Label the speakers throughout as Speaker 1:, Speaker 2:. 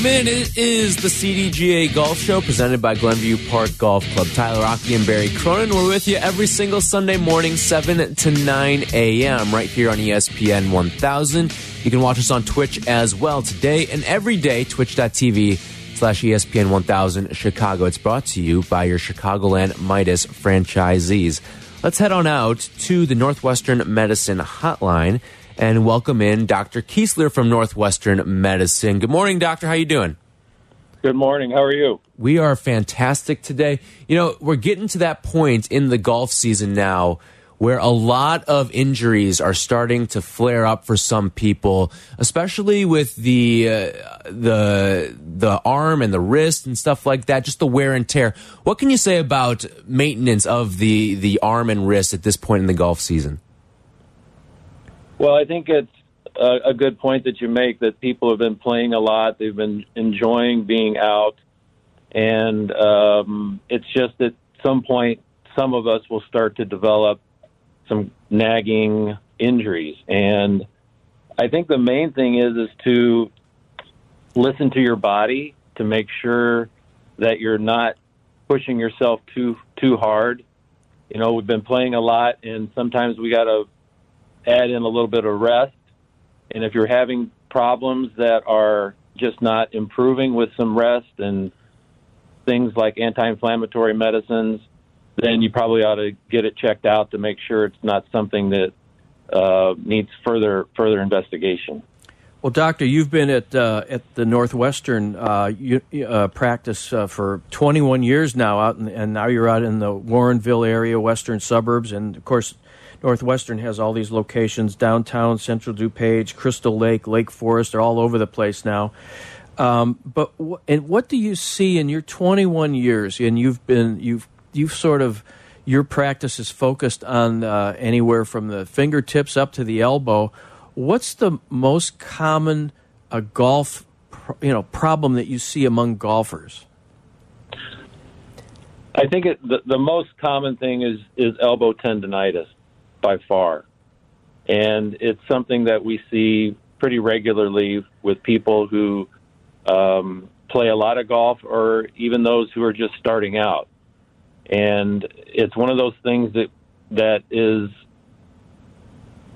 Speaker 1: Welcome in. It is the CDGA Golf Show presented by Glenview Park Golf Club. Tyler Aki and Barry Cronin. We're with you every single Sunday morning, 7 to 9 a.m. right here on ESPN 1000. You can watch us on Twitch as well today and every day, twitch.tv slash ESPN 1000 Chicago. It's brought to you by your Chicagoland Midas franchisees. Let's head on out to the Northwestern Medicine Hotline and welcome in Dr. Kiesler from Northwestern Medicine. Good morning, doctor. How are you doing?
Speaker 2: Good morning. How are you?
Speaker 1: We are fantastic today. You know, we're getting to that point in the golf season now where a lot of injuries are starting to flare up for some people, especially with the uh, the the arm and the wrist and stuff like that, just the wear and tear. What can you say about maintenance of the the arm and wrist at this point in the golf season?
Speaker 2: Well, I think it's a, a good point that you make that people have been playing a lot. They've been enjoying being out. And um, it's just at some point, some of us will start to develop some nagging injuries. And I think the main thing is is to listen to your body to make sure that you're not pushing yourself too too hard. You know, we've been playing a lot, and sometimes we got to add in a little bit of rest. And if you're having problems that are just not improving with some rest and things like anti-inflammatory medicines, then you probably ought to get it checked out to make sure it's not something that uh, needs further further investigation.
Speaker 3: Well, doctor, you've been at uh, at the Northwestern uh, you, uh, practice uh, for 21 years now, out in, and now you're out in the Warrenville area, western suburbs, and of course, Northwestern has all these locations downtown, Central DuPage, Crystal Lake, Lake Forest. They're all over the place now. Um, but w- and what do you see in your 21 years? And you've been you've you've sort of your practice is focused on uh, anywhere from the fingertips up to the elbow. What's the most common uh, golf you know problem that you see among golfers?
Speaker 2: I think it, the, the most common thing is is elbow tendonitis by far. And it's something that we see pretty regularly with people who um, play a lot of golf or even those who are just starting out. And it's one of those things that that is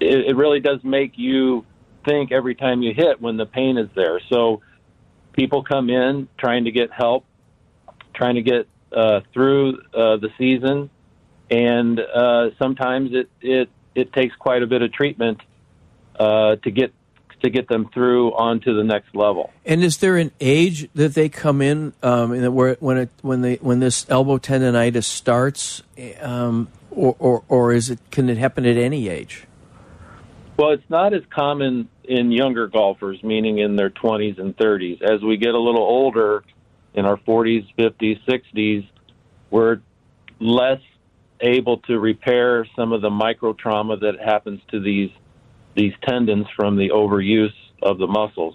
Speaker 2: it, it really does make you think every time you hit when the pain is there. So people come in trying to get help, trying to get uh, through uh, the season, and uh, sometimes it, it it takes quite a bit of treatment uh, to get to get them through onto the next level.
Speaker 3: And is there an age that they come in um, where when it when they when this elbow tendonitis starts, um, or, or or is it can it happen at any age?
Speaker 2: Well, it's not as common in younger golfers, meaning in their 20s and 30s. As we get a little older, in our 40s, 50s, 60s, we're less able to repair some of the micro trauma that happens to these these tendons from the overuse of the muscles.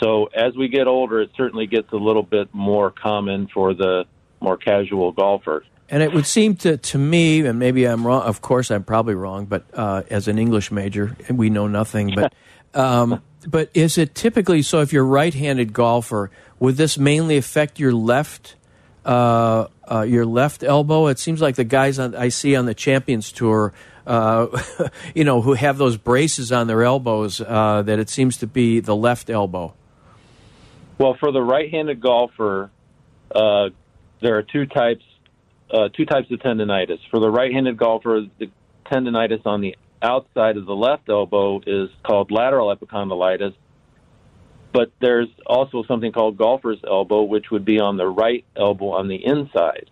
Speaker 2: So as we get older, it certainly gets a little bit more common for the more casual golfer.
Speaker 3: And it would seem to, to me, and maybe I'm wrong. Of course, I'm probably wrong. But uh, as an English major, we know nothing. But um, but is it typically so? If you're a right-handed golfer, would this mainly affect your left uh, uh, your left elbow. It seems like the guys on, I see on the Champions Tour, uh, you know, who have those braces on their elbows, uh, that it seems to be the left elbow.
Speaker 2: Well, for the right-handed golfer, uh, there are two types uh, two types of tendonitis. For the right-handed golfer, the tendonitis on the outside of the left elbow is called lateral epicondylitis, but there's also something called golfer's elbow, which would be on the right elbow on the inside.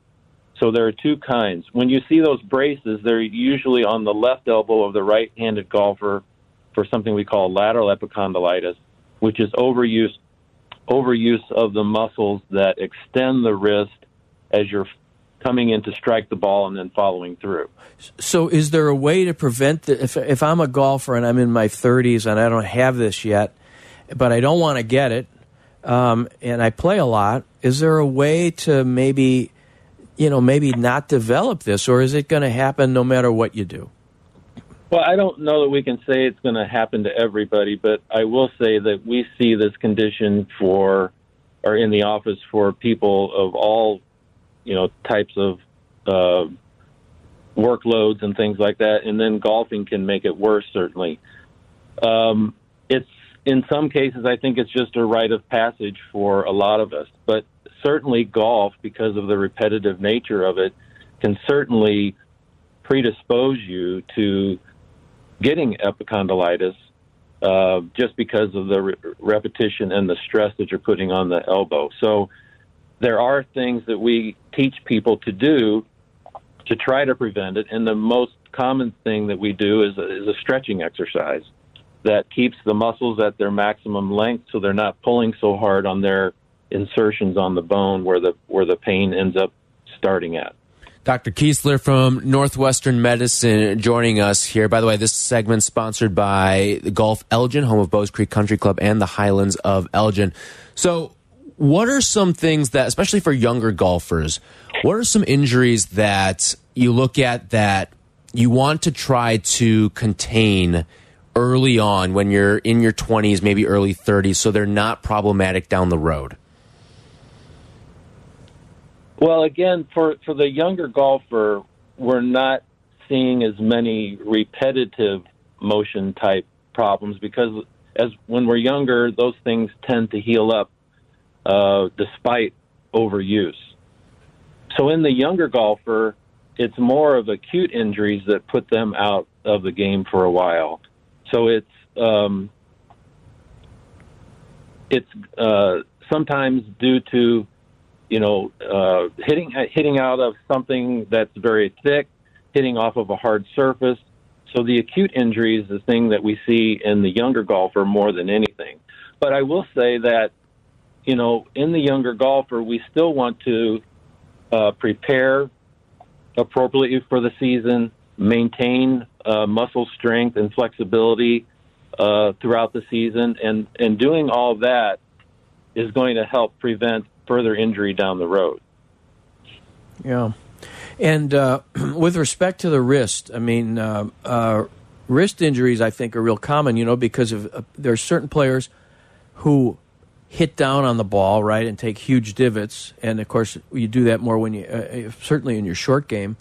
Speaker 2: So there are two kinds. When you see those braces, they're usually on the left elbow of the right handed golfer for something we call lateral epicondylitis, which is overuse, overuse of the muscles that extend the wrist as you're coming in to strike the ball and then following through.
Speaker 3: So, is there a way to prevent the, if if I'm a golfer and I'm in my 30s and I don't have this yet, but I don't want to get it, um, and I play a lot, is there a way to maybe, you know, maybe not develop this, or is it going to happen no matter what you do?
Speaker 2: Well, I don't know that we can say it's going to happen to everybody, but I will say that we see this condition for, or in the office for people of all, you know, types of uh, workloads and things like that. And then golfing can make it worse, certainly. Um, it's in some cases, I think it's just a rite of passage for a lot of us, but certainly golf, because of the repetitive nature of it, can certainly predispose you to getting epicondylitis uh, just because of the re- repetition and the stress that you're putting on the elbow. So there are things that we teach people to do to try to prevent it, and the most common thing that we do is a, is a stretching exercise that keeps the muscles at their maximum length, so they're not pulling so hard on their insertions on the bone where the where the pain ends up starting at.
Speaker 1: Dr. Kiesler from Northwestern Medicine joining us here. By the way, this segment sponsored by the Golf Elgin, home of Bowes Creek Country Club and the Highlands of Elgin. So, what are some things that, especially for younger golfers, what are some injuries that you look at that you want to try to contain early on when you're in your 20s, maybe early 30s, so they're not problematic down the road?
Speaker 2: Well, again, for for the younger golfer, we're not seeing as many repetitive motion type problems because as when we're younger, those things tend to heal up uh, despite overuse. So in the younger golfer, it's more of acute injuries that put them out of the game for a while. So it's um, it's uh, sometimes due to you know, uh, hitting hitting out of something that's very thick, hitting off of a hard surface. So the acute injury is the thing that we see in the younger golfer more than anything. But I will say that, you know, in the younger golfer, we still want to uh, prepare appropriately for the season, maintain uh, muscle strength and flexibility uh, throughout the season, and and doing all that is going to help prevent further injury down the road.
Speaker 3: Yeah. And uh, with respect to the wrist, I mean, uh, uh, wrist injuries, I think, are real common, you know, because of, uh, there are certain players who hit down on the ball, right, and take huge divots. And of course, you do that more when you, certainly in your short game.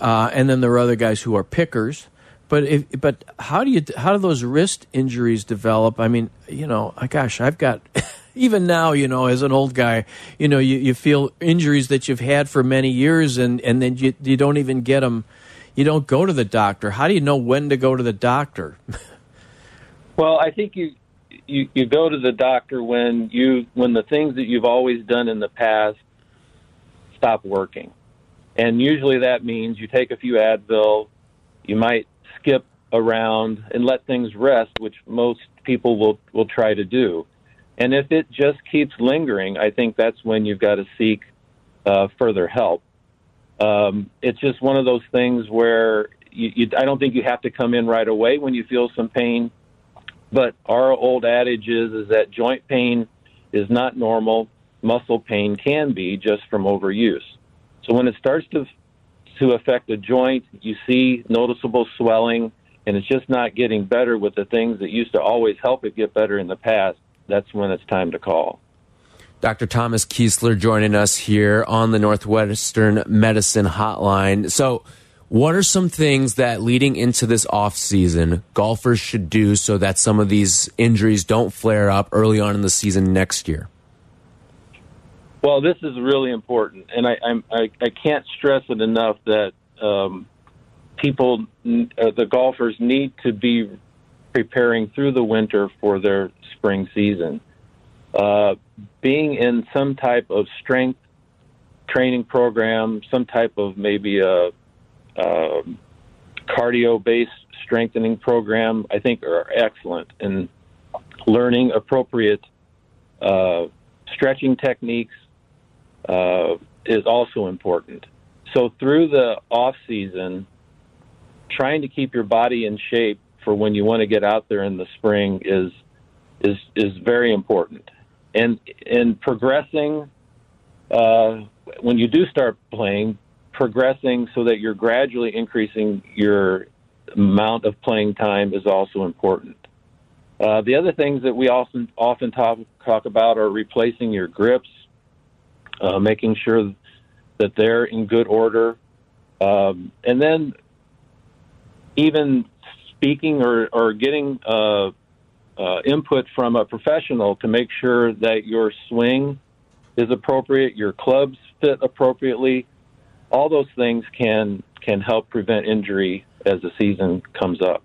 Speaker 3: Uh, and then there are other guys who are pickers. But if, but how do you how do those wrist injuries develop? I mean, you know, uh, gosh, I've got even now, you know, as an old guy, you know, you, you feel injuries that you've had for many years, and and then you you don't even get them. You don't go to the doctor. How do you know when to go to the doctor?
Speaker 2: well, I think you, you you go to the doctor when you when the things that you've always done in the past stop working, and usually that means you take a few Advil, you might skip around and let things rest, which most people will will try to do. And if it just keeps lingering, I think that's when you've got to seek uh, further help. Um, it's just one of those things where you, you, I don't think you have to come in right away when you feel some pain. But our old adage is is that joint pain is not normal. Muscle pain can be just from overuse. So when it starts to to affect a joint, you see noticeable swelling, and it's just not getting better with the things that used to always help it get better in the past that's when it's time to call.
Speaker 1: Dr. Thomas Kiesler joining us here on the Northwestern Medicine Hotline. So, what are some things that leading into this off season golfers should do so that some of these injuries don't flare up early on in the season next year?
Speaker 2: Well, this is really important, and I I, I can't stress it enough that um, people, uh, the golfers, need to be preparing through the winter for their spring season. Uh, being in some type of strength training program, some type of maybe a, a cardio based strengthening program, I think are excellent. And learning appropriate uh, stretching techniques uh, is also important. so through the off season, trying to keep your body in shape for when you want to get out there in the spring is is is very important. And in progressing, uh, when you do start playing, progressing so that you're gradually increasing your amount of playing time is also important. Uh, the other things that we often often talk talk about are replacing your grips, uh, making sure that they're in good order, um, and then even speaking or, or getting uh, uh, input from a professional to make sure that your swing is appropriate, your clubs fit appropriately. All those things can can help prevent injury as the season comes up.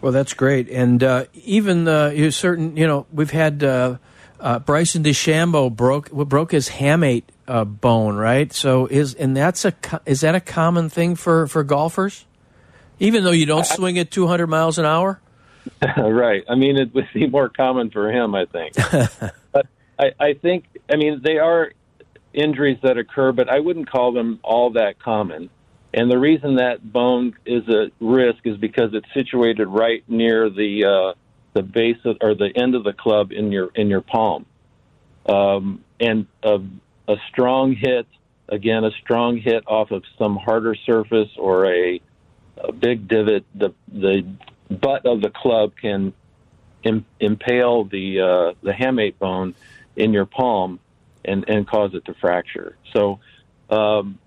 Speaker 3: Well, that's great, and uh, even uh, certain, you know, we've had uh, uh, Bryson DeChambeau broke broke his hamate uh, bone, right? So is and that's a is that a common thing for for golfers? Even though you don't swing at 200 miles an hour?
Speaker 2: right. I mean, it would be more common for him, I think. but I, I think, I mean, they are injuries that occur, but I wouldn't call them all that common. And the reason that bone is a risk is because it's situated right near the uh, the base of, or the end of the club in your in your palm. Um, and a, a strong hit, again, a strong hit off of some harder surface or a a big divot, the the butt of the club can Im- impale the uh, the hamate bone in your palm and and cause it to fracture. So um,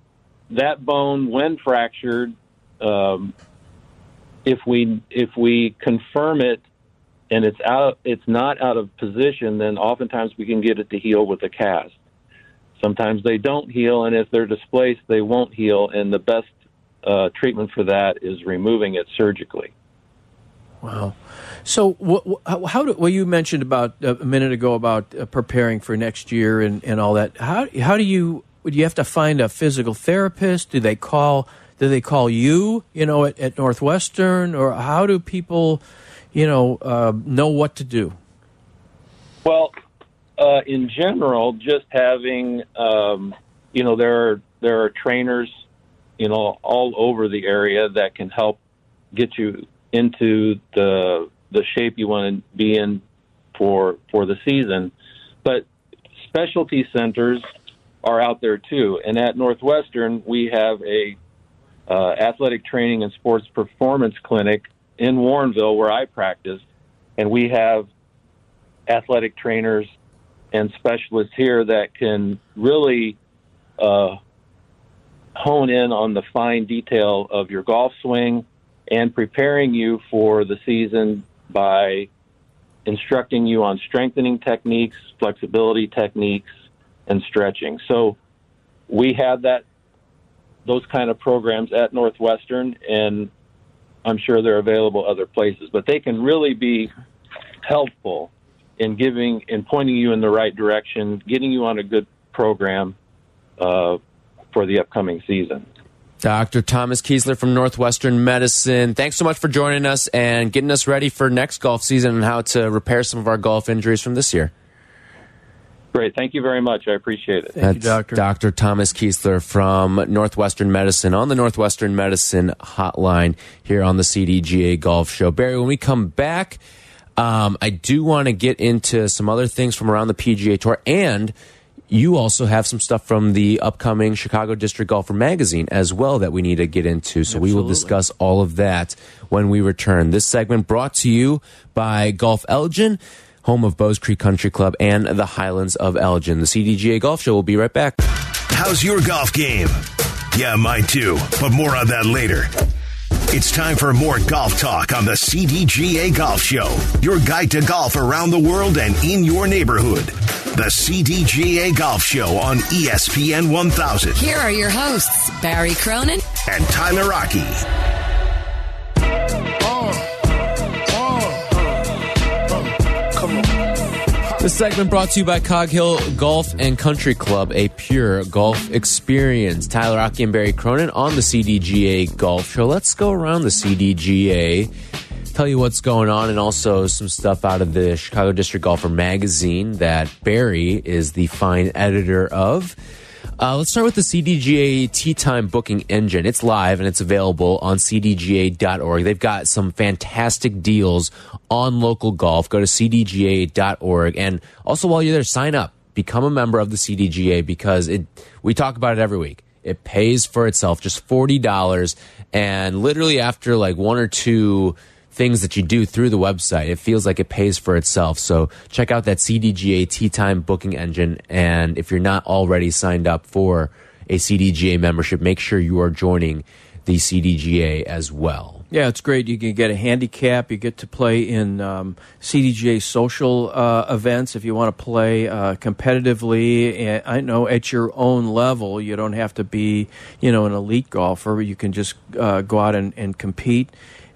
Speaker 2: that bone, when fractured, um, if we if we confirm it and it's out it's not out of position, then oftentimes we can get it to heal with a cast. Sometimes they don't heal, and if they're displaced, they won't heal. And the best uh, treatment for that is removing it surgically.
Speaker 3: Wow. So, how do, well, you mentioned about uh, a minute ago about uh, preparing for next year and, and all that. How, how do you, would you have to find a physical therapist? Do they call, do they call you, you know, at, at Northwestern or how do people, you know, uh, know what to do?
Speaker 2: Well, uh, in general, just having, um, you know, there are, there are trainers you know, all over the area that can help get you into the the shape you want to be in for for the season. But specialty centers are out there too, and at Northwestern we have a uh, athletic training and sports performance clinic in Warrenville where I practice, and we have athletic trainers and specialists here that can really uh, hone in on the fine detail of your golf swing and preparing you for the season by instructing you on strengthening techniques, flexibility techniques, and stretching. So we have that those kind of programs at Northwestern and I'm sure they're available other places, but they can really be helpful in giving in pointing you in the right direction, getting you on a good program uh, for the upcoming season.
Speaker 1: Dr. Thomas Kiesler from Northwestern Medicine. Thanks so much for joining us and getting us ready for next golf season and how to repair some of our golf injuries from this year.
Speaker 2: Great. Thank you very much. I appreciate it.
Speaker 3: Thank That's you, Doctor.
Speaker 1: Dr. Thomas Kiesler from Northwestern Medicine on the Northwestern Medicine hotline here on the CDGA Golf Show. Barry, when we come back, um, I do want to get into some other things from around the PGA Tour and you also have some stuff from the upcoming Chicago District Golfer magazine as well that we need to get into. So Absolutely. we will discuss all of that when we return. This segment brought to you by Golf Elgin, home of Bowes Creek Country Club and the Highlands of Elgin. The CDGA Golf Show will be right back.
Speaker 4: How's your golf game? Yeah, mine too, but more on that later. It's time for more golf talk on the CDGA Golf Show, your guide to golf around the world and in your neighborhood. The CDGA Golf Show on ESPN 1000.
Speaker 5: Here are your hosts, Barry Cronin
Speaker 4: and Tyler Aki.
Speaker 1: This segment brought to you by Cog Hill Golf and Country Club, a pure golf experience. Tyler Aki and Barry Cronin on the CDGA Golf Show. Let's go around the CDGA tell you what's going on and also some stuff out of the Chicago District Golfer magazine that Barry is the fine editor of. Uh, let's start with the CDGA Tee Time booking engine. It's live and it's available on cdga.org. They've got some fantastic deals on local golf. Go to cdga.org. And also, while you're there, sign up. Become a member of the CDGA because it. we talk about it every week. It pays for itself, just $40. And literally, after like one or two things that you do through the website. It feels like it pays for itself. So check out that CDGA Tee Time booking engine. And if you're not already signed up for a CDGA membership, make sure you are joining the CDGA as well.
Speaker 3: Yeah, it's great. You can get a handicap. You get to play in um, CDGA social uh, events if you want to play uh, competitively. And I know at your own level, you don't have to be, you know, an elite golfer. You can just uh, go out and, and compete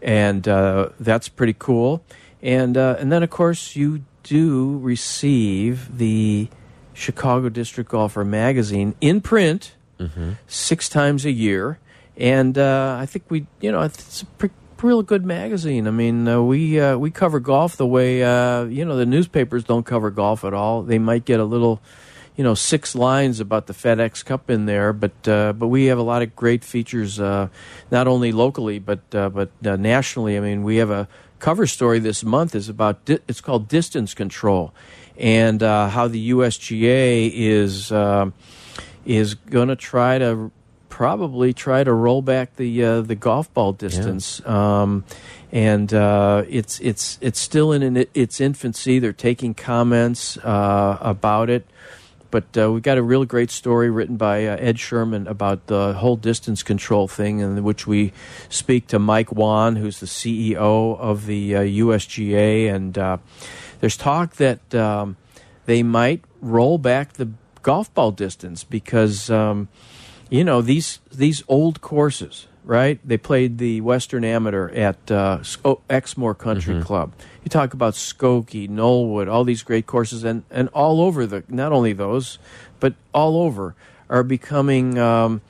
Speaker 3: and uh, that's pretty cool. And uh, and then of course you do receive the Chicago District Golfer magazine in print mm -hmm. six times a year, and uh, I think we you know it's a pretty real good magazine. I mean, uh, we uh, we cover golf the way uh, you know the newspapers don't cover golf at all. They might get a little you know six lines about the FedEx Cup in there, but uh, but we have a lot of great features, uh, not only locally but uh, but nationally. I mean, we have a cover story this month is about it's called distance control, and how the USGA is uh, is going to try to probably try to roll back the the golf ball distance. Yeah. Um, and it's it's it's still in its infancy. They're taking comments about it. But uh, we got a real great story written by uh, Ed Sherman about the whole distance control thing, in which we speak to Mike Whan, who's the CEO of the uh, USGA. And uh, there's talk that um, they might roll back the golf ball distance because, um, you know, these, these old courses, right? They played the Western Amateur at uh, Exmoor Country mm -hmm. Club you talk about Skokie, Knollwood, all these great courses, and, and all over the not only those, but all over are becoming. Um,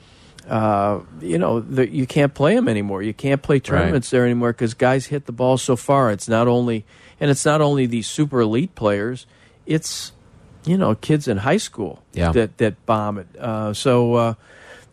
Speaker 3: uh, you know, the, you can't play them anymore. You can't play tournaments right. there anymore because guys hit the ball so far. It's not only, and it's not only these super elite players. It's, you know, kids in high school yeah. that that bomb it. Uh, so uh, uh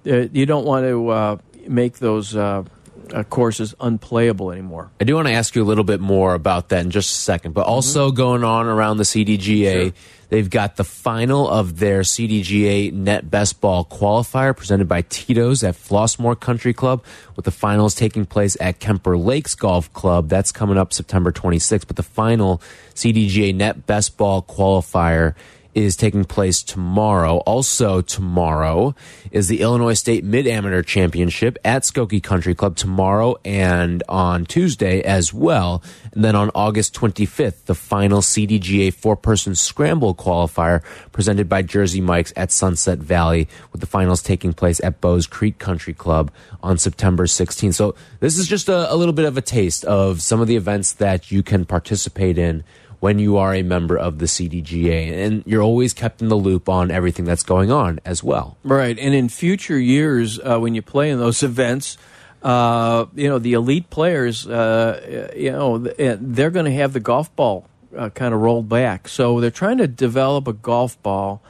Speaker 3: you don't want to uh, make those uh, uh, course unplayable anymore.
Speaker 1: I do want to ask you a little bit more about that in just a second, but also mm -hmm. going on around the CDGA, sure. they've got the final of their CDGA Net Best Ball qualifier presented by Tito's at Flossmoor Country Club, with the finals taking place at Kemper Lakes Golf Club. That's coming up September 26th, but the final CDGA Net Best Ball qualifier is taking place tomorrow. Also, tomorrow is the Illinois State Mid Amateur Championship at Skokie Country Club tomorrow and on Tuesday as well. And then on August 25th, the final CDGA four person scramble qualifier presented by Jersey Mike's at Sunset Valley, with the finals taking place at Bowes Creek Country Club on September 16th. So, this is just a, a little bit of a taste of some of the events that you can participate in when you are a member of the CDGA. And you're always kept in the loop on everything that's going on as well.
Speaker 3: Right. And in future years, uh, when you play in those events, uh, you know, the elite players, uh, you know, they're going to have the golf ball uh, kind of rolled back. So they're trying to develop a golf ball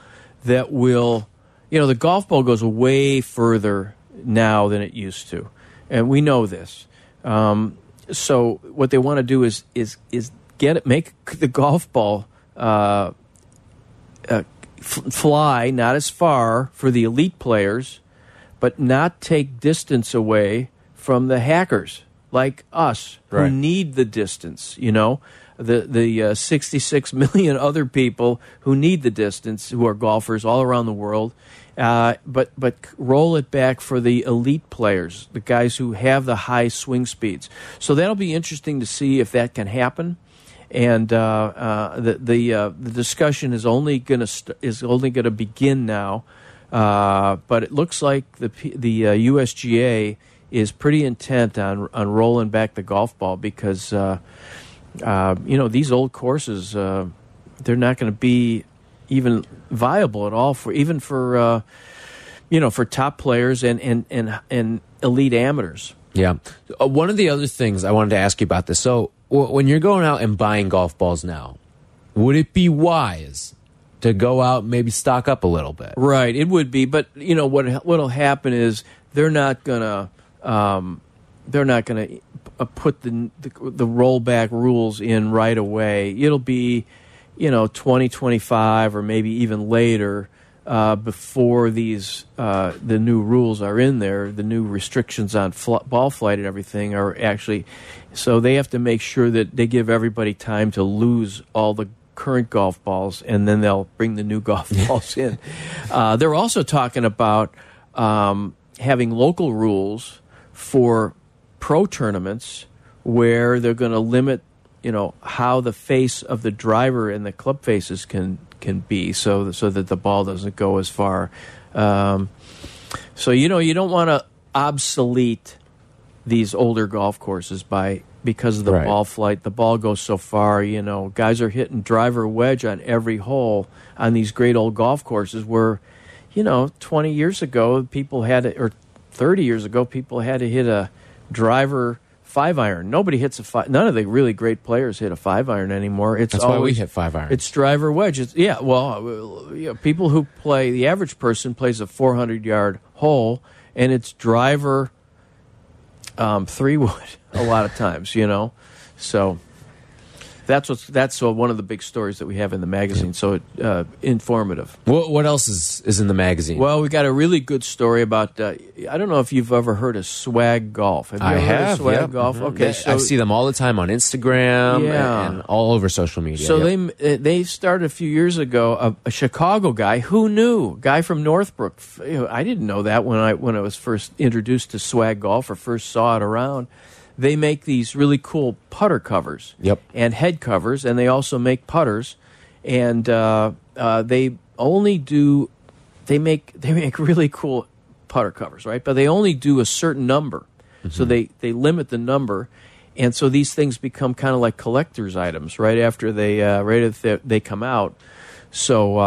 Speaker 3: that will, you know, the golf ball goes way further now than it used to. And we know this. Um, so what they want to do is is is get it, make the golf ball uh, uh, fly not as far for the elite players, but not take distance away from the hackers like us right. who need the distance. You know, the the uh, 66 million other people who need the distance, who are golfers all around the world. Uh, but but roll it back for the elite players, the guys who have the high swing speeds. So that'll be interesting to see if that can happen and uh, uh, the the, uh, the discussion is only going to is only going to begin now. Uh, but it looks like the the USGA uh, is pretty intent on on rolling back the golf ball because uh, you know these old courses they're not going to be even viable at all for even for you know for top players and and and and elite amateurs.
Speaker 1: Yeah. one of the other things I wanted to ask you about this. So when you're going out and buying golf balls now, would it be wise to go out and maybe stock up a little bit.
Speaker 3: Right, it would be, but you know what? What'll happen is they're not gonna um, they're not gonna uh, put the, the the rollback rules in right away. It'll be you know 2025 or maybe even later uh, before these uh, the new rules are in there. The new restrictions on fl ball flight and everything are actually so they have to make sure that they give everybody time to lose all the current golf balls, and then they'll bring the new golf balls in. Uh, they're also talking about um, having local rules for pro tournaments where they're going to limit, you know, how the face of the driver and the club faces can can be, so so that the ball doesn't go as far. Um, so you know, you don't want to obsolete these older golf courses by because of the
Speaker 1: Right.
Speaker 3: ball flight. The ball goes so far, you know, guys are hitting driver wedge on every hole on these great old golf courses where, you know, 20 years ago, people had to, or 30 years ago, people had to hit a driver five iron. Nobody hits a five. None of the really great players hit a five iron anymore. It's
Speaker 1: That's why we hit five irons.
Speaker 3: It's driver wedge. It's, yeah, well, uh, you know, people who play, the average person plays a 400 yard hole, and it's driver um, three wood a lot of times, you know. So that's what's that's uh, one of the big stories that we have in the magazine. So uh, informative.
Speaker 1: What, what else is, is in the magazine?
Speaker 3: Well, we got a really good story about. Uh, I don't know if you've ever heard of swag golf. Have you
Speaker 1: I
Speaker 3: ever heard of
Speaker 1: have
Speaker 3: swag
Speaker 1: yep.
Speaker 3: golf.
Speaker 1: Mhm.
Speaker 3: Okay,
Speaker 1: They-
Speaker 3: so
Speaker 1: I see them all the time on Instagram
Speaker 3: Yeah.
Speaker 1: and all over social media.
Speaker 3: So
Speaker 1: Yep.
Speaker 3: they uh, they started a few years ago. A, a Chicago guy who knew guy from Northbrook. F- you know, I didn't know that when I when I was first introduced to swag golf or first saw it around. They make these really cool putter covers.
Speaker 1: Yep.
Speaker 3: And head covers, and they also make putters, and uh, uh, they only do they make they make really cool putter covers, right? But they only do a certain number, so they they limit the number, and so these things become kind of like collectors' items right after they uh, right after they come out. So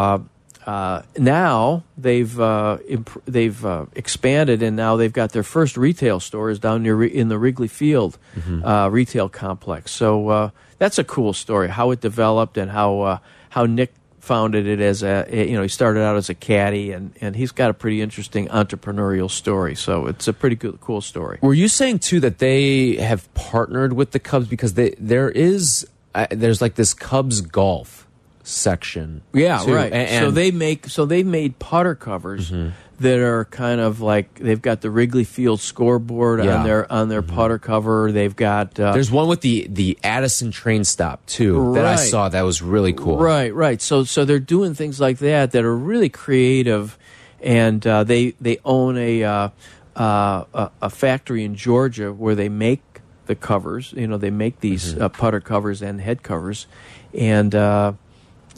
Speaker 3: uh, now they've uh, imp- they've uh, expanded, and now they've got their first retail stores down near in the Wrigley Field uh, retail complex. So uh, that's a cool story how it developed and how uh, how Nick founded it as a you know he started out as a caddy and and he's got a pretty interesting entrepreneurial story. So it's a pretty good cool story.
Speaker 1: Were you saying too that they have partnered with the Cubs because they there is uh, there's like this Cubs golf section.
Speaker 3: Yeah,
Speaker 1: too.
Speaker 3: right.
Speaker 1: A-
Speaker 3: so they make so they made putter covers that are kind of like they've got the Wrigley Field scoreboard
Speaker 1: Yeah.
Speaker 3: on their on their putter cover. They've got uh,
Speaker 1: There's one with the the Addison train stop too that I saw that was really cool.
Speaker 3: Right, right. So so they're doing things like that that are really creative, and uh, they they own a, uh, uh, a factory in Georgia where they make the covers. You know, they make these
Speaker 1: Mm-hmm.
Speaker 3: uh, putter covers and head covers, and.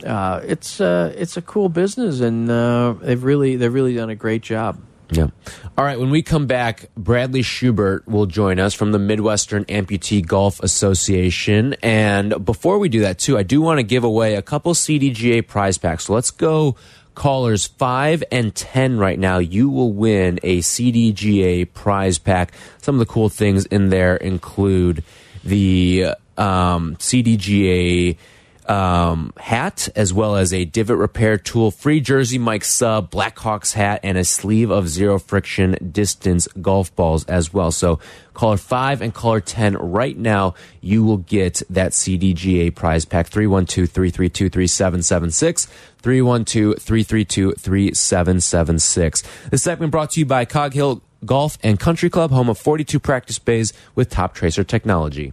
Speaker 3: Uh, it's uh, it's a cool business, and uh, they've really they've really done a great job.
Speaker 1: Yeah. All right. When we come back, Bradley Schubert will join us from the Midwestern Amputee Golf Association. And before we do that, too, I do want to give away a couple CDGA prize packs. So let's go callers five and 10 right now. You will win a CDGA prize pack. Some of the cool things in there include the um, CDGA um, hat, as well as a divot repair tool, free jersey Mike sub, Blackhawks hat, and a sleeve of zero friction distance golf balls as well. So caller five and caller 10 right now, you will get that CDGA prize pack 312 332 3776. 312 332 3776. This segment brought to you by Cog Hill Golf and Country Club, home of 42 practice bays with Toptracer technology.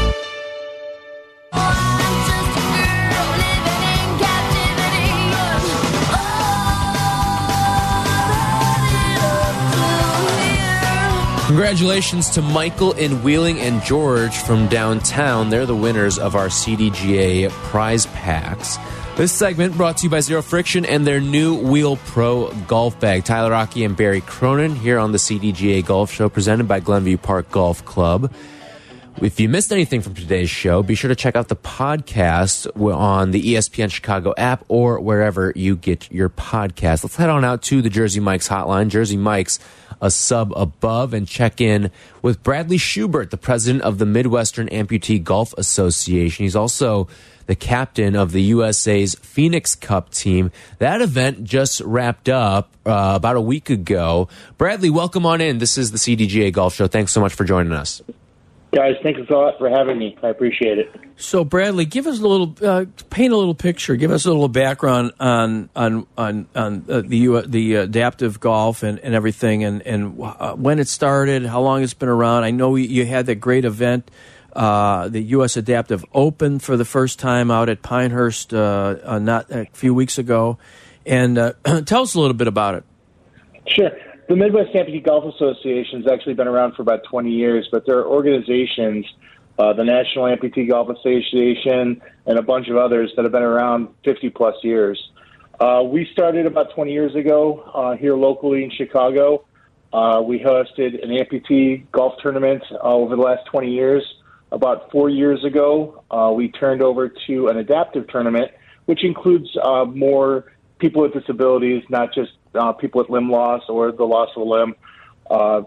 Speaker 1: Congratulations to Michael in Wheeling and George from downtown. They're the winners of our CDGA prize packs. This segment brought to you by Zero Friction and their new Wheel Pro golf bag. Tyler Aki and Barry Cronin here on the CDGA Golf Show presented by Glenview Park Golf Club. If you missed anything from today's show, be sure to check out the podcast on the ESPN Chicago app or wherever you get your podcast. Let's head on out to the Jersey Mike's hotline. Jersey Mike's a sub above and check in with Bradley Schubert, the president of the Midwestern Amputee Golf Association. He's also the captain of the USA's Phoenix Cup team. That event just wrapped up uh, about a week ago. Bradley, welcome on in. This is the CDGA Golf Show. Thanks so much for joining us.
Speaker 6: Guys, thanks a lot for having me. I appreciate it.
Speaker 3: So, Bradley, give us a little, uh, paint a little picture. Give us a little background on on on, on uh, the the adaptive golf and, and everything, and and uh, when it started, how long it's been around. I know you had that great event, uh, the U.S. Adaptive Open, for the first time out at Pinehurst uh, uh, not a few weeks ago, and tell us a little bit about it.
Speaker 6: Sure. The Midwest Amputee Golf Association has actually been around for about 20 years, but there are organizations, uh, the National Amputee Golf Association, and a bunch of others that have been around 50 plus years. Uh, we started about 20 years ago uh, here locally in Chicago. Uh, we hosted an amputee golf tournament uh, over the last 20 years. About four years ago, uh, we turned over to an adaptive tournament, which includes more people with disabilities, not just uh, people with limb loss or the loss of a limb. Uh,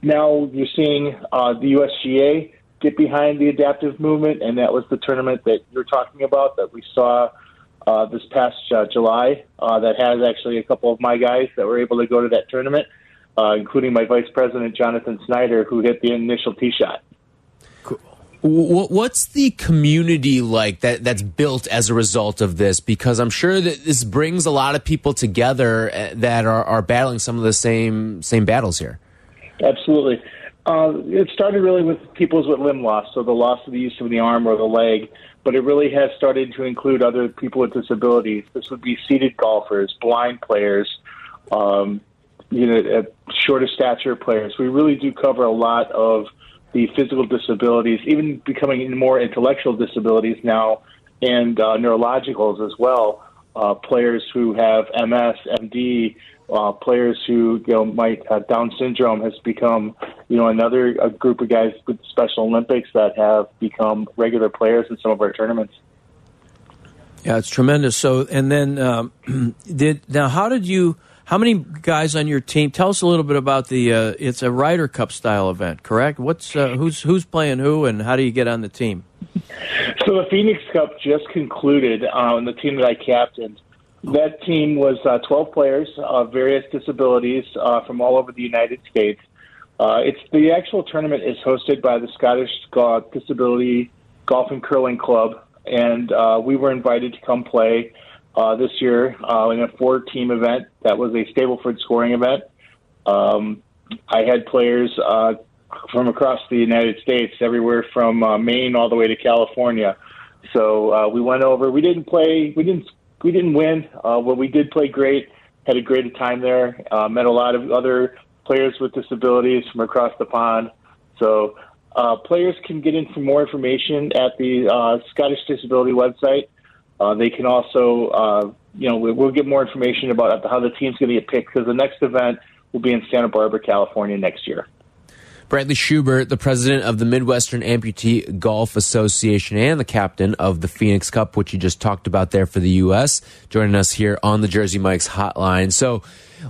Speaker 6: now you're seeing uh, the USGA get behind the adaptive movement, and that was the tournament that you're talking about that we saw uh, this past uh, July. Uh, that has actually a couple of my guys that were able to go to that tournament, uh, including my vice president Jonathan Snyder, who hit the initial tee shot.
Speaker 1: What's the community like that that's built as a result of this? Because I'm sure that this brings a lot of people together uh, that are, are battling some of the same same battles here.
Speaker 6: Absolutely. Uh, it started really with people with limb loss, so the loss of the use of the arm or the leg, but it really has started to include other people with disabilities. This would be seated golfers, blind players, um, you know, uh, shorter stature players. We really do cover a lot of the physical disabilities, even becoming more intellectual disabilities now, and uh, neurologicals as well. Uh, players who have MS, MD, uh, players who you know might have Down syndrome has become you know another a group of guys with Special Olympics that have become regular players in some of our tournaments.
Speaker 3: Yeah, it's tremendous. So, and then um, did now how did you? How many guys on your team? Tell us a little bit about the. Uh, it's a Ryder Cup style event, correct? What's uh, who's who's playing who, and how do you get on the team?
Speaker 6: So the Phoenix Cup just concluded on um, the team that I captained. That team was uh, 12 players of various disabilities uh, from all over the United States. Uh, it's the actual tournament is hosted by the Scottish Disability Golf and Curling Club, and uh, we were invited to come play uh, this year uh, in a four team event that was a Stableford scoring event. Um, I had players uh, from across the United States, everywhere from uh, Maine all the way to California. So uh, we went over. We didn't play. We didn't. We didn't win. Uh, but we did play great. Had a great time there. Uh, met a lot of other players with disabilities from across the pond. So uh, players can get in for more information at the uh, Scottish Disability website. Uh, they can also, uh, you know, we'll get more information about how the team's going to get picked because the next event will be in Santa Barbara, California next year.
Speaker 1: Bradley Schubert, the president of the Midwestern Amputee Golf Association and the captain of the Phoenix Cup, which you just talked about there for the U.S., joining us here on the Jersey Mike's hotline. So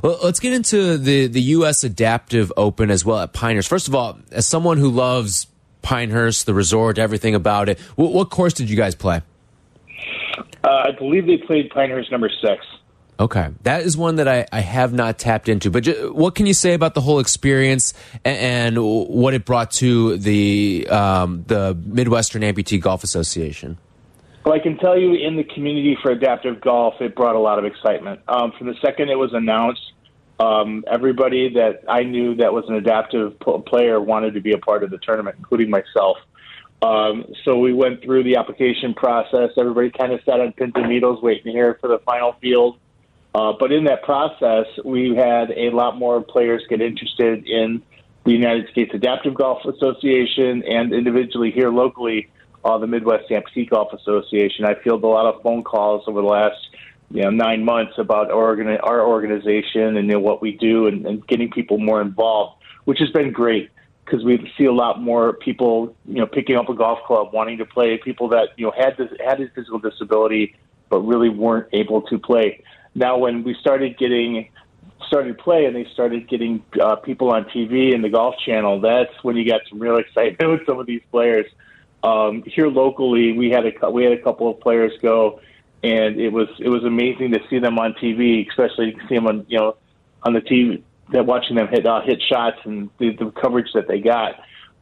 Speaker 1: let's get into the, the U.S. Adaptive Open as well at Pinehurst. First of all, as someone who loves Pinehurst, the resort, everything about it, what, what course did you guys play?
Speaker 6: Uh, I believe they played Pinehurst number six.
Speaker 1: Okay, that is one that I, I have not tapped into. But just, what can you say about the whole experience and, and what it brought to the um, the Midwestern Amputee Golf Association?
Speaker 6: Well, I can tell you, in the community for adaptive golf, it brought a lot of excitement. Um, from the second it was announced, um, everybody that I knew that was an adaptive player wanted to be a part of the tournament, including myself. Um, so we went through the application process. Everybody kind of sat on pins and needles waiting here for the final field. Uh, but in that process, we had a lot more players get interested in the United States Adaptive Golf Association and individually here locally, uh, the Midwest Amputee Golf Association. I fielded a lot of phone calls over the last you know nine months about our, organi- our organization and you know, what we do and, and getting people more involved, which has been great. Because we see a lot more people, you know, picking up a golf club, wanting to play. People that you know had this had a physical disability, but really weren't able to play. Now, when we started getting started to play and they started getting uh, people on TV and the Golf Channel, that's when you got some real excitement with some of these players. Um, here locally, we had a we had a couple of players go, and it was it was amazing to see them on TV, especially to see them on you know on the TV that watching them hit uh, hit shots and the, the coverage that they got.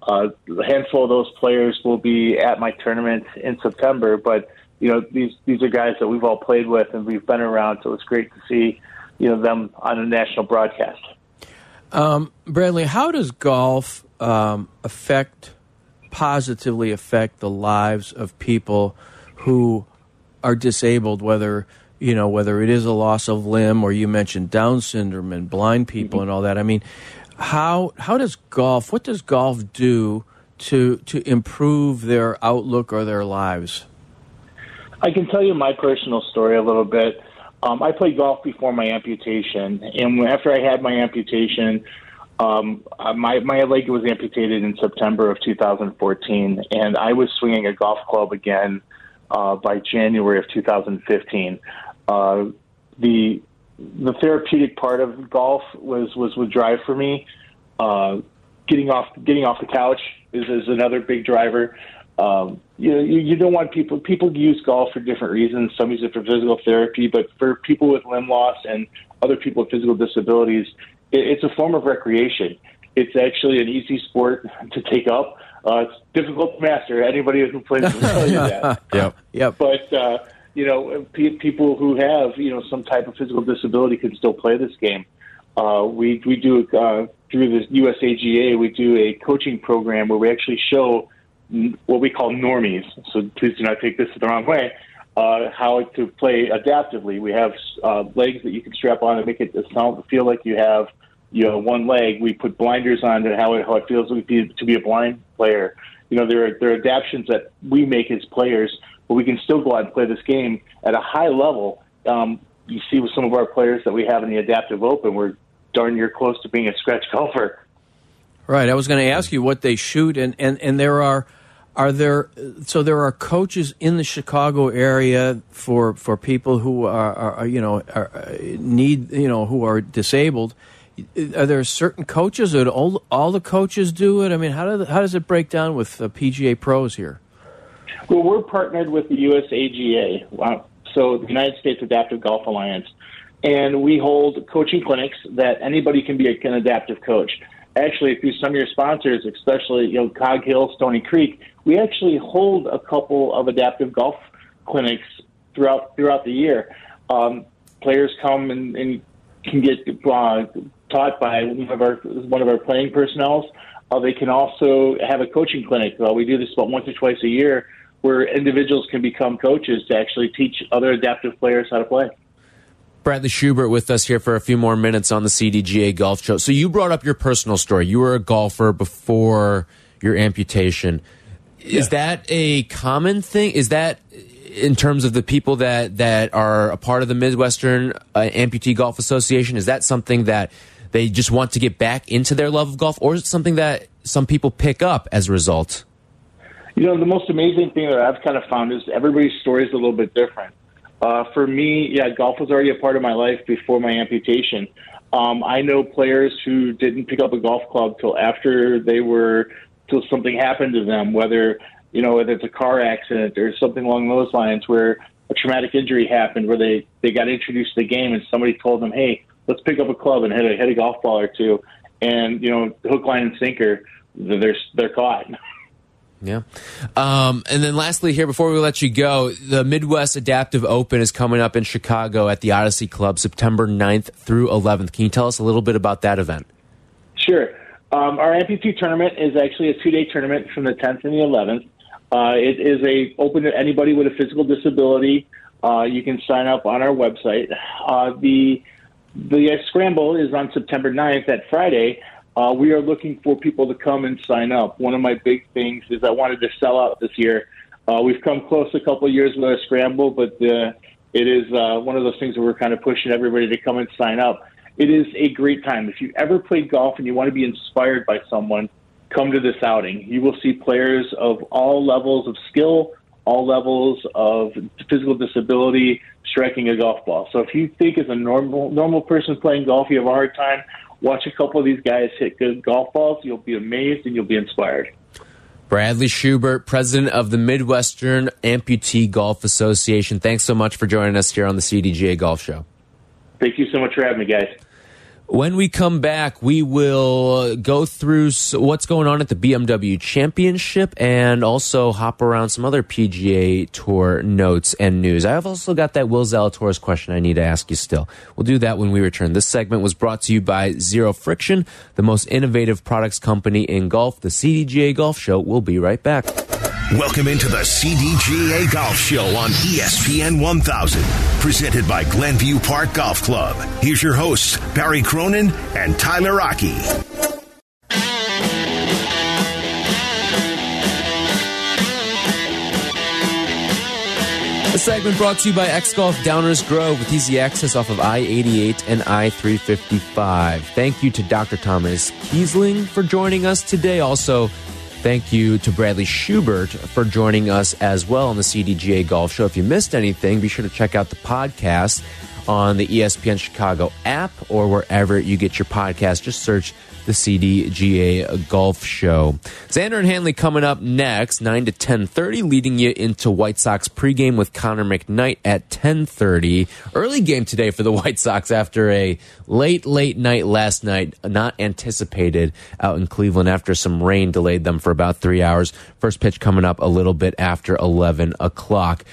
Speaker 6: Uh, a handful of those players will be at my tournament in September, but you know these these are guys that we've all played with and we've been around, so it's great to see you know them on a national broadcast.
Speaker 3: Um, Bradley, how does golf um, affect positively affect the lives of people who are disabled, whether you know, whether it is a loss of limb or you mentioned Down syndrome and blind people mm-hmm. and all that. I mean, how how does golf? What does golf do to to improve their outlook or their lives?
Speaker 6: I can tell you my personal story a little bit. Um, I played golf before my amputation, and after I had my amputation, um, uh, my my leg was amputated in September of 2014, and I was swinging a golf club again uh, by January of 2015. Uh, the the therapeutic part of golf was was would drive for me. Uh, getting off getting off the couch is, is another big driver. Um, you know, you, you don't want people people to use golf for different reasons. Some use it for physical therapy, but for people with limb loss and other people with physical disabilities, it, it's a form of recreation. It's actually an easy sport to take up. Uh, it's difficult to master. Anybody who plays will tell you that.
Speaker 3: yep. Yep.
Speaker 6: But uh, you know, pe- people who have you know some type of physical disability can still play this game. Uh, we we do uh, through the USAGA we do a coaching program where we actually show what we call normies. So please do not take this the wrong way. Uh, how to play adaptively. We have uh, legs that you can strap on and make it sound feel like you have you know one leg. We put blinders on to how it, how it feels to be, to be a blind player. You know there are there are adaptations that we make as players but we can still go out and play this game at a high level. Um, you see with some of our players that we have in the Adaptive Open, we're darn near close to being a scratch golfer.
Speaker 3: Right. I was going to ask you what they shoot, and, and, and there are are there so there are coaches in the Chicago area for for people who are, are you know are, need you know who are disabled. Are there certain coaches? Or all all the coaches do it? I mean, how do how does it break down with PGA pros here?
Speaker 6: Well, we're partnered with the USAGA, so the United States Adaptive Golf Alliance, and we hold coaching clinics that anybody can be an adaptive coach. Actually, through some of your sponsors, especially you know Cog Hill, Stony Creek, we actually hold a couple of adaptive golf clinics throughout throughout the year. Um, players come and, and can get uh, taught by one of our one of our playing personnel. Uh, they can also have a coaching clinic. Uh, we do this about once or twice a year where individuals can become coaches to actually teach other adaptive players how to play.
Speaker 1: Bradley Schubert with us here for a few more minutes on the CDGA Golf Show. So you brought up your personal story. You were a golfer before your amputation. Yeah. Is that a common thing? Is that in terms of the people that that are a part of the Midwestern uh, Amputee Golf Association? Is that something that they just want to get back into their love of golf, or is it something that some people pick up as a result?
Speaker 6: You know, the most amazing thing that I've kind of found is everybody's story is a little bit different. Uh, for me, yeah, golf was already a part of my life before my amputation. Um, I know players who didn't pick up a golf club till after they were, till something happened to them, whether, you know, whether it's a car accident or something along those lines where a traumatic injury happened where they, they got introduced to the game and somebody told them, hey, let's pick up a club and hit a, hit a golf ball or two. And, you know, hook, line, and sinker, they're, they're caught.
Speaker 1: Yeah. Um, and then lastly, here, before we let you go, the Midwest Adaptive Open is coming up in Chicago at the Odyssey Club September 9th through 11th. Can you tell us a little bit about that event?
Speaker 6: Sure. Um, our amputee tournament is actually a two day tournament from the 10th and the 11th. Uh, it is a open to anybody with a physical disability. Uh, you can sign up on our website. Uh, the the scramble is on September 9th, that Friday. Uh, we are looking for people to come and sign up. One of my big things is I wanted to sell out this year. Uh, we've come close a couple of years with our scramble, but uh, it is uh, one of those things where we're kind of pushing everybody to come and sign up. It is a great time. If you ever played golf and you want to be inspired by someone, come to this outing. You will see players of all levels of skill, all levels of physical disability striking a golf ball. So if you think as a normal normal person playing golf you have a hard time, watch a couple of these guys hit good golf balls. You'll be amazed and you'll be inspired.
Speaker 1: Bradley Schubert, president of the Midwestern Amputee Golf Association. Thanks so much for joining us here on the CDGA Golf Show.
Speaker 6: Thank you so much for having me, guys.
Speaker 1: When we come back, we will uh, go through what's going on at the BMW Championship and also hop around some other PGA Tour notes and news. I've also got that Will Zalatoris question I need to ask you still. We'll do that when we return. This segment was brought to you by Zero Friction, the most innovative products company in golf. The CDGA Golf Show will be right back.
Speaker 4: Welcome into the CDGA Golf Show on ESPN 1000, presented by Glenview Park Golf Club. Here's your hosts, Barry Cronin and Tyler Aki.
Speaker 1: The segment brought to you by X Golf Downers Grove with easy access off of I 88 and I 355. Thank you to Dr. Thomas Kiesler for joining us today. Also, Thank you to Bradley Schubert for joining us as well on the CDGA Golf Show. If you missed anything, be sure to check out the podcast on the ESPN Chicago app or wherever you get your podcast. Just search the CDGA Golf Show. Xander and Hanley coming up next, 9 to 10.30, leading you into White Sox pregame with Connor McKnight at 10.30. Early game today for the White Sox after a late, late night last night, not anticipated out in Cleveland after some rain delayed them for about three hours. First pitch coming up a little bit after 11 o'clock.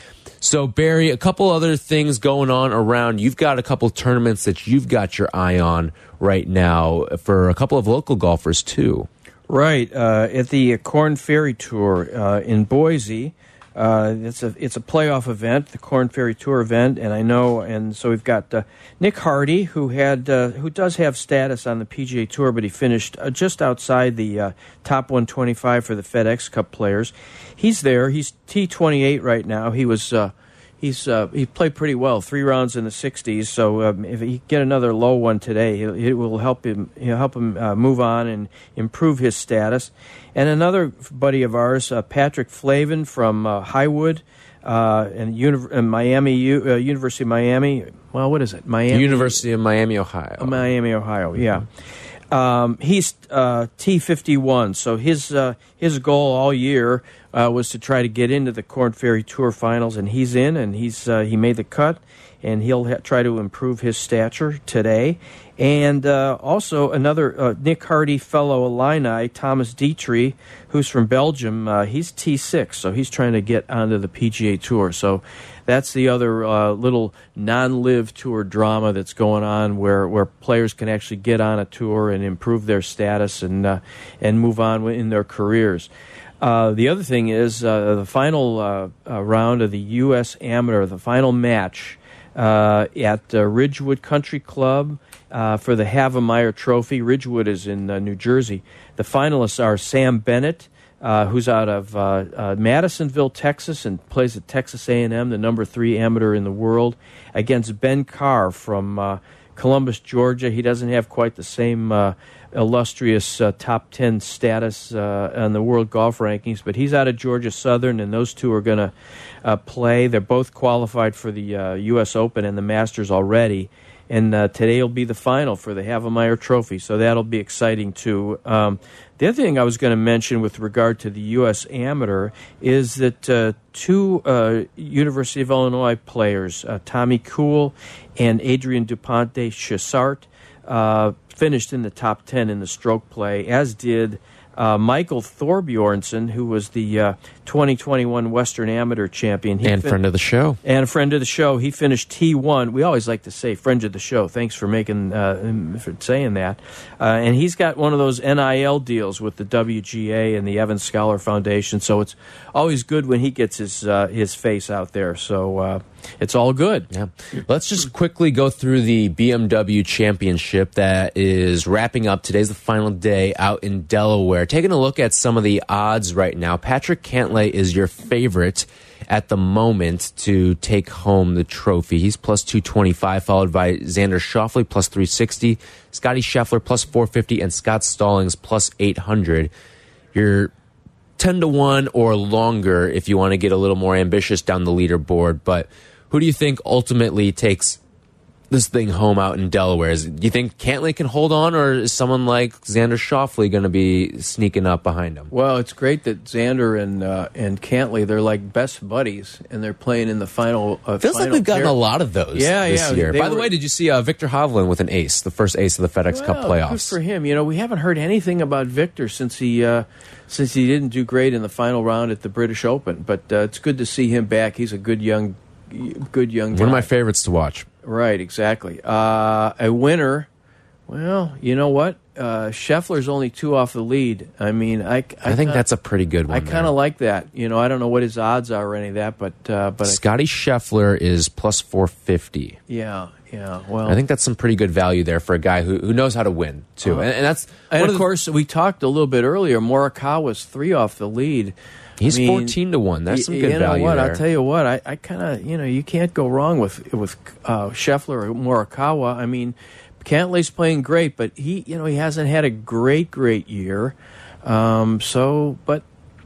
Speaker 1: So, Barry, a couple other things going on around. You've got a couple tournaments that you've got your eye on right now for a couple of local golfers, too.
Speaker 3: Right. Uh, at the Korn Ferry Tour uh, in Boise. Uh, it's a it's a playoff event, the Korn Ferry Tour event, and I know, and so we've got uh, Nick Hardy, who had uh, who does have status on the PGA Tour, but he finished uh, just outside the uh, top 125 for the FedEx Cup players. He's there. He's T28 right now. He was uh, he's uh, he played pretty well, three rounds in the 60s. So um, if he get another low one today, it will help him he'll help him uh, move on and improve his status. And another buddy of ours, uh, Patrick Flavin from uh, Highwood. Uh, and uni- Miami, U- uh, University of Miami. Well, what is it? Miami
Speaker 1: University of Miami, Ohio.
Speaker 3: Miami, Ohio. Yeah. Um, he's uh, T51, so his uh, his goal all year uh, was to try to get into the Korn Ferry Tour Finals, and he's in, and he's uh, he made the cut, and he'll try to improve his stature today. And uh, also another uh, Nick Hardy fellow Illini, Thomas Detry, who's from Belgium. he's T6, so he's trying to get onto the PGA Tour. So that's the other uh, little non-live tour drama that's going on, where where players can actually get on a tour and improve their status and uh, and move on in their careers. Uh, the other thing is uh, the final uh, uh, round of the U.S. Amateur, the final match at Ridgewood Country Club. for the Havemeyer Trophy, Ridgewood is in New Jersey. The finalists are Sam Bennett, uh, who's out of uh, uh, Madisonville, Texas, and plays at Texas A&M, the number three amateur in the world, against Ben Carr from uh, Columbus, Georgia. He doesn't have quite the same uh, illustrious uh, top ten status on the world golf rankings, but he's out of Georgia Southern, and those two are going to play. They're both qualified for the U.S. Open and the Masters already and uh, today will be the final for the Havemeyer Trophy, so that'll be exciting too. Um, the other thing I was going to mention with regard to the U.S. Amateur is that uh, two uh, University of Illinois players, uh, Tommy Kuhl and Adrien Dumont de Chassart, uh, finished in the top 10 in the stroke play, as did uh, Michael Thorbjornsen, who was the uh, 2021 Western Amateur champion.
Speaker 1: He and friend of the show.
Speaker 3: And a friend of the show. He finished T1. We always like to say friend of the show. Thanks for making uh, for saying that. Uh, and he's got one of those NIL deals with the WGA and the Evans Scholar Foundation. So it's always good when he gets his uh, his face out there. So uh, it's all good.
Speaker 1: Yeah. Let's just quickly go through the BMW Championship that is wrapping up. Today's the final day out in Delaware. Taking a look at some of the odds right now. Patrick Cantlay is your favorite at the moment to take home the trophy. He's plus 225, followed by Xander Schauffele plus 360, Scotty Scheffler plus 450, and Scott Stallings plus 800. you're 10 to 1 or longer if you want to get a little more ambitious down the leaderboard. But who do you think ultimately takes this thing home out in Delaware? Is, do you think Cantlay can hold on, or is someone like Xander Schauffele going to be sneaking up behind him?
Speaker 3: Well, it's great that Xander and uh, and Cantlay they're like best buddies, and they're playing in the final. Uh,
Speaker 1: Feels
Speaker 3: final
Speaker 1: like we've gotten
Speaker 3: pair.
Speaker 1: a lot of those
Speaker 3: Yeah,
Speaker 1: this
Speaker 3: yeah,
Speaker 1: year. By the way, did you see uh, Viktor Hovland with an ace, the first ace of the FedEx Cup playoffs?
Speaker 3: Good for him. You know, we haven't heard anything about Viktor since he uh, since he didn't do great in the final round at the British Open. But uh, it's good to see him back. He's a good young, good young.
Speaker 1: One of my favorites to watch.
Speaker 3: Right, exactly. Uh, a winner. Well, you know what? Uh, Scheffler's only two off the lead. I mean, I, I,
Speaker 1: I think
Speaker 3: kinda-
Speaker 1: that's a pretty good one.
Speaker 3: I kind of like that. You know, I don't know what his odds are or any of that, but uh, but
Speaker 1: Scotty Scheffler is plus 450.
Speaker 3: yeah, yeah. Well,
Speaker 1: I think that's some pretty good value there for a guy who, who knows how to win too, and, and that's
Speaker 3: and of
Speaker 1: the-
Speaker 3: course we talked a little bit earlier. Morikawa's three off the lead.
Speaker 1: He's
Speaker 3: I mean,
Speaker 1: fourteen to one. That's some good
Speaker 3: you know
Speaker 1: value
Speaker 3: what?
Speaker 1: there.
Speaker 3: I'll tell you what. I, I kind of you know you can't go wrong with with uh, Scheffler or Morikawa. I mean, Cantlay's playing great, but he you know he hasn't had a great great year. Um, so, but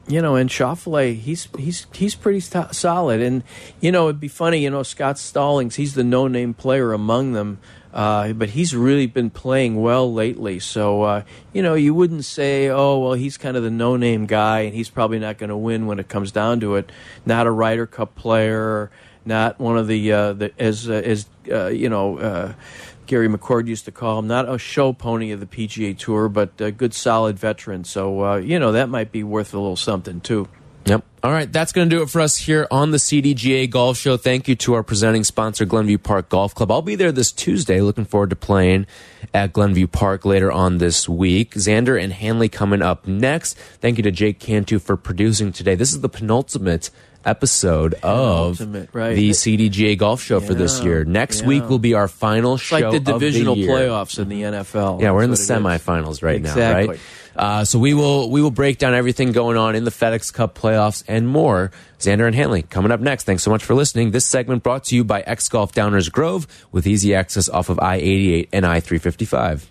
Speaker 3: you know, and Schauffele, he's he's he's pretty solid. And you know, it'd be funny. You know, Scott Stallings, he's the no name player among them. Uh, but he's really been playing well lately. So, uh, you know, you wouldn't say, oh, well, he's kind of the no name guy and he's probably not going to win when it comes down to it. Not a Ryder Cup player, not one of the, uh, the as, uh, as uh, you know, uh, Gary McCord used to call him, not a show pony of the PGA Tour, but a good, solid veteran. So, you know, that might be worth a little something, too.
Speaker 1: Yep. All right, that's going to do it for us here on the CDGA Golf Show. Thank you to our presenting sponsor, Glenview Park Golf Club. I'll be there this Tuesday. Looking forward to playing at Glenview Park later on this week. Xander and Hanley coming up next. Thank you to Jake Cantu for producing today. This is the penultimate episode of
Speaker 3: right.
Speaker 1: the CDGA Golf Show for this year. Next
Speaker 3: yeah.
Speaker 1: week will be our final
Speaker 3: It's
Speaker 1: show
Speaker 3: like the divisional
Speaker 1: year.
Speaker 3: playoffs in the NFL.
Speaker 1: Yeah, we're in the
Speaker 3: it is.
Speaker 1: semifinals right now,
Speaker 3: Exactly.
Speaker 1: right? Uh, so we will we will break down everything going on in the FedEx Cup playoffs and more. Xander and Hanley coming up next. Thanks so much for listening. This segment brought to you by X Golf Downers Grove with easy access off of I eighty eight and I three fifty five.